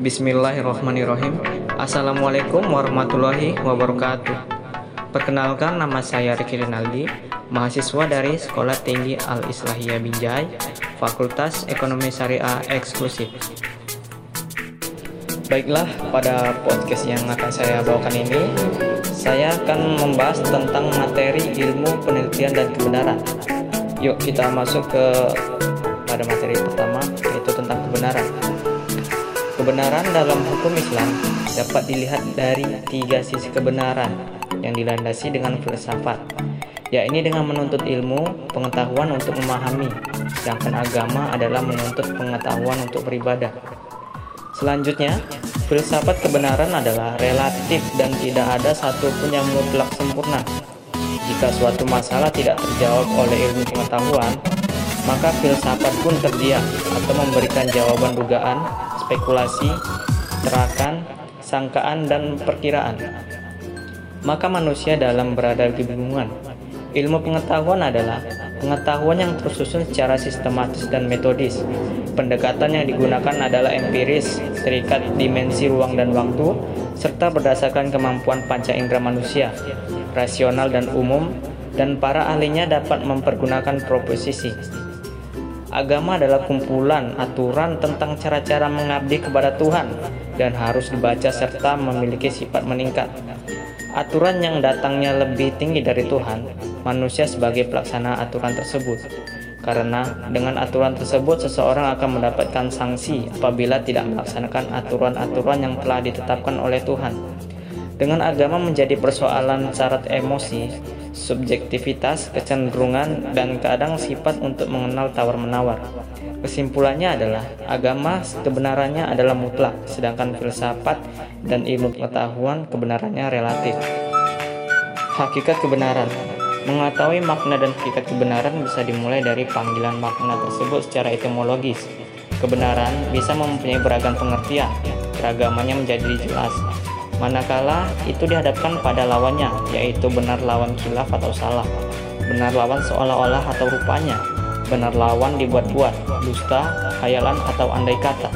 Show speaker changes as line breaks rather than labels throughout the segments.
Bismillahirrahmanirrahim. Assalamualaikum warahmatullahi wabarakatuh. Perkenalkan nama saya Riki Rinaldi Mahasiswa dari Sekolah Tinggi Al-Islahiyah Binjai Fakultas Ekonomi Syariah Eksklusif. Baiklah, pada podcast yang akan saya bawakan ini Saya akan membahas tentang materi ilmu penelitian dan kebenaran. Yuk kita masuk ke pada materi pertama yaitu tentang kebenaran Kebenaran dalam hukum Islam dapat dilihat dari tiga sisi kebenaran yang dilandasi dengan filsafat, yakni dengan menuntut ilmu, pengetahuan untuk memahami, sedangkan agama adalah menuntut pengetahuan untuk beribadah. Selanjutnya, filsafat kebenaran adalah relatif dan tidak ada satupun yang mutlak sempurna. Jika suatu masalah tidak terjawab oleh ilmu pengetahuan, maka filsafat pun terdiam atau memberikan jawaban dugaan spekulasi, terakan, sangkaan, dan perkiraan. Maka manusia dalam berada di kebingungan. Ilmu pengetahuan adalah pengetahuan yang tersusun secara sistematis dan metodis. Pendekatan yang digunakan adalah empiris, terikat dimensi ruang dan waktu, serta berdasarkan kemampuan panca indera manusia, rasional dan umum, dan para ahlinya dapat mempergunakan proposisi, Agama adalah kumpulan aturan tentang cara-cara mengabdi kepada Tuhan dan harus dibaca serta memiliki sifat meningkat. Aturan yang datangnya lebih tinggi dari Tuhan, manusia sebagai pelaksana aturan tersebut. Karena dengan aturan tersebut seseorang akan mendapatkan sanksi apabila tidak melaksanakan aturan-aturan yang telah ditetapkan oleh Tuhan. Dengan agama menjadi persoalan syarat emosi, subjektivitas, kecenderungan, dan kadang sifat untuk mengenal tawar-menawar. Kesimpulannya adalah agama kebenarannya adalah mutlak, sedangkan filsafat dan ilmu pengetahuan kebenarannya relatif. Hakikat kebenaran Mengetahui makna dan hakikat kebenaran bisa dimulai dari panggilan makna tersebut secara etimologis. Kebenaran bisa mempunyai beragam pengertian, keragamannya menjadi jelas, manakala itu dihadapkan pada lawannya, yaitu benar lawan khilaf atau salah, benar lawan seolah-olah atau rupanya, benar lawan dibuat-buat, dusta, khayalan atau andai kata.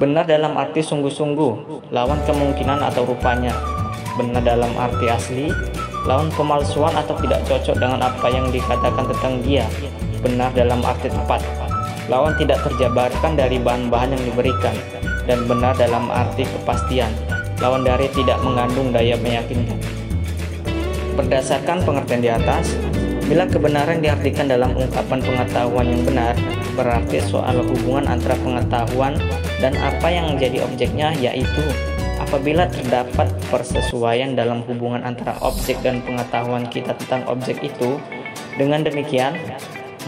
Benar dalam arti sungguh-sungguh, lawan kemungkinan atau rupanya. Benar dalam arti asli, lawan pemalsuan atau tidak cocok dengan apa yang dikatakan tentang dia. Benar dalam arti tepat, lawan tidak terjabarkan dari bahan-bahan yang diberikan, dan benar dalam arti kepastian, lawan dari tidak mengandung daya meyakinkan. Berdasarkan pengertian di atas, bila kebenaran diartikan dalam ungkapan pengetahuan yang benar, berarti soal hubungan antara pengetahuan dan apa yang menjadi objeknya yaitu apabila terdapat persesuaian dalam hubungan antara objek dan pengetahuan kita tentang objek itu, dengan demikian,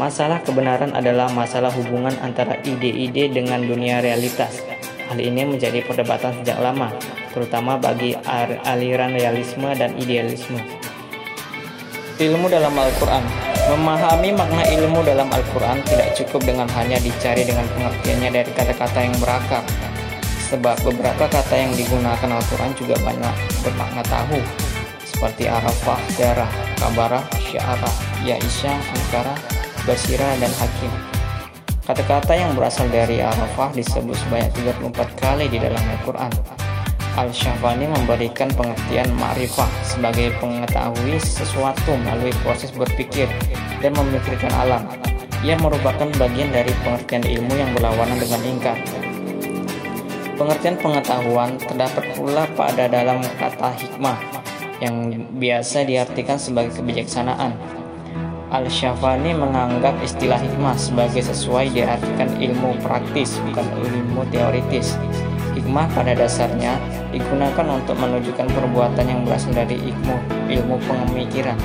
masalah kebenaran adalah masalah hubungan antara ide-ide dengan dunia realitas. Hal ini menjadi perdebatan sejak lama, terutama bagi aliran realisme dan idealisme. Ilmu dalam Al-Quran Memahami makna ilmu dalam Al-Quran tidak cukup dengan hanya dicari dengan pengertiannya dari kata-kata yang berakar. Sebab beberapa kata yang digunakan Al-Quran juga banyak bermakna tahu, seperti Arafah, Darah, Kabarah, Syarah, Ya'isha, Ankara, Basira, dan Hakim. Kata-kata yang berasal dari Arafah disebut sebanyak 34 kali di dalam Al-Quran. Al-Syafani memberikan pengertian ma'rifah sebagai pengetahui sesuatu melalui proses berpikir dan memikirkan alam. Ia merupakan bagian dari pengertian ilmu yang berlawanan dengan ingkar. Pengertian pengetahuan terdapat pula pada dalam kata hikmah yang biasa diartikan sebagai kebijaksanaan. Al-Syafani menganggap istilah hikmah sebagai sesuai diartikan ilmu praktis bukan ilmu teoritis. Hikmah pada dasarnya digunakan untuk menunjukkan perbuatan yang berasal dari ilmu, ilmu pemikiran.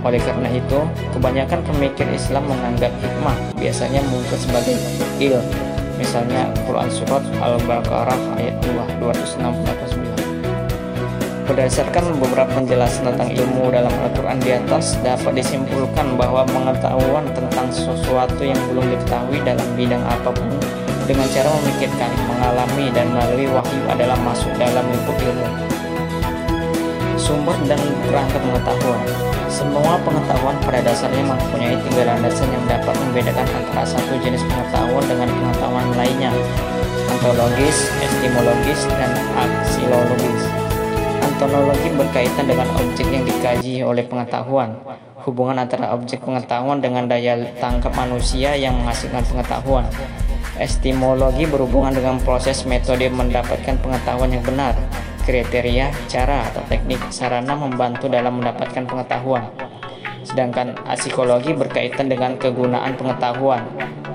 Oleh karena itu, kebanyakan pemikir Islam menganggap hikmah biasanya muncul sebagai il. Misalnya Quran Surat Al-Baqarah ayat 2, 269. Berdasarkan beberapa penjelasan tentang ilmu dalam Al-Quran di atas, dapat disimpulkan bahwa pengetahuan tentang sesuatu yang belum diketahui dalam bidang apa pun dengan cara memikirkan, mengalami, dan melalui wahyu adalah masuk dalam lingkup ilmu. Sumber dan perangkat pengetahuan Semua pengetahuan pada dasarnya mempunyai tiga landasan yang dapat membedakan antara satu jenis pengetahuan dengan pengetahuan lainnya. ontologis, epistemologis, dan aksiologis. Ontologi berkaitan dengan objek yang dikaji oleh pengetahuan, hubungan antara objek pengetahuan dengan daya tangkap manusia yang menghasilkan pengetahuan. Epistemologi berhubungan dengan proses metode mendapatkan pengetahuan yang benar, kriteria, cara, atau teknik sarana membantu dalam mendapatkan pengetahuan. Sedangkan psikologi berkaitan dengan kegunaan pengetahuan,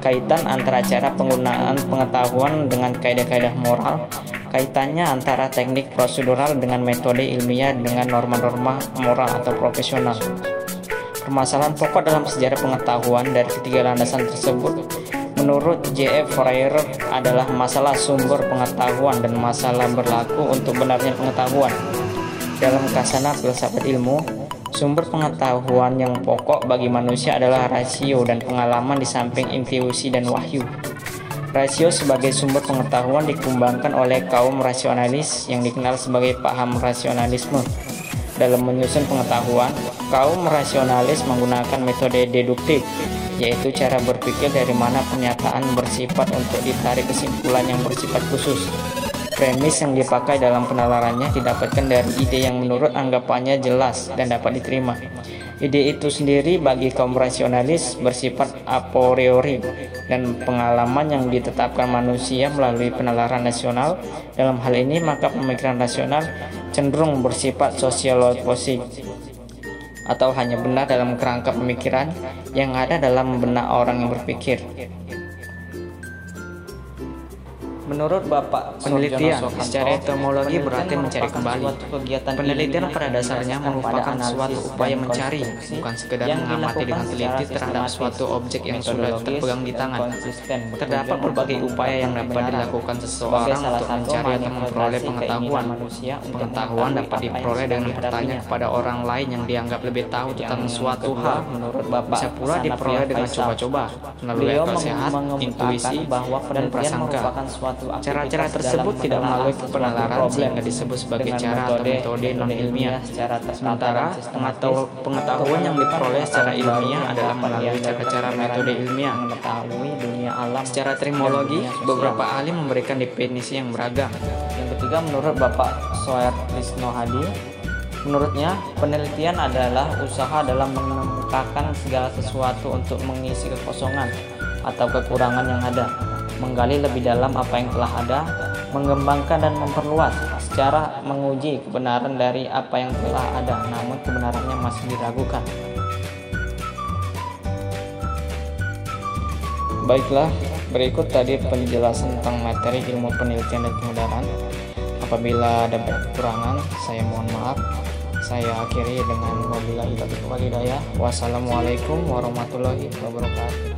kaitan antara cara penggunaan pengetahuan dengan kaidah-kaidah moral, kaitannya antara teknik prosedural dengan metode ilmiah dengan norma-norma moral atau profesional. Permasalahan pokok dalam sejarah pengetahuan dari ketiga landasan tersebut menurut J.F. Fourier adalah masalah sumber pengetahuan dan masalah berlaku untuk benarnya pengetahuan. Dalam kasana filsafat ilmu, Sumber pengetahuan yang pokok bagi manusia adalah rasio dan pengalaman di samping intuisi dan wahyu. Rasio sebagai sumber pengetahuan dikembangkan oleh kaum rasionalis yang dikenal sebagai paham rasionalisme. Dalam menyusun pengetahuan, kaum rasionalis menggunakan metode deduktif, yaitu cara berpikir dari mana pernyataan bersifat untuk ditarik kesimpulan yang bersifat khusus. Premis yang dipakai dalam penalarannya didapatkan dari ide yang menurut anggapannya jelas dan dapat diterima. Ide itu sendiri bagi kaum rasionalis bersifat a priori dan pengalaman yang ditetapkan manusia melalui penalaran nasional. Dalam hal ini maka pemikiran rasional cenderung bersifat sosiologis atau hanya benar dalam kerangka pemikiran yang ada dalam benak orang yang berpikir. Menurut Bapak penelitian secara etimologi berarti mencari kembali. Penelitian pada dasarnya merupakan suatu upaya mencari, bukan sekedar mengamati dengan teliti terhadap suatu objek yang sudah terpegang di tangan. Terdapat berbagai upaya yang dapat dilakukan seseorang untuk mencari atau memperoleh pengetahuan. Pengetahuan dapat diperoleh dengan bertanya kepada orang lain yang dianggap lebih tahu tentang suatu hal. Bisa pula diperoleh dengan coba-coba, melalui akal sehat, intuisi, dan prasangka. Cara-cara tersebut tidak melalui penalaran sehingga disebut sebagai cara atau metode non ilmiah. Sementara pengetahuan yang diperoleh secara ilmiah adalah melalui cara-cara metode ilmiah. Mengetahui dunia alam. Secara trimologi, beberapa ahli memberikan definisi yang beragam. Yang ketiga menurut Bapak Soer Wisno Hadi, Menurutnya, penelitian adalah usaha dalam mengemukakan segala sesuatu untuk mengisi kekosongan atau kekurangan yang ada menggali lebih dalam apa yang telah ada, mengembangkan dan memperluas secara menguji kebenaran dari apa yang telah ada, namun kebenarannya masih diragukan. Baiklah, berikut tadi penjelasan tentang materi ilmu penelitian dan kemudaran. Apabila ada kekurangan, saya mohon maaf. Saya akhiri dengan wabillahi taufiq walhidayah. Wassalamualaikum warahmatullahi wabarakatuh.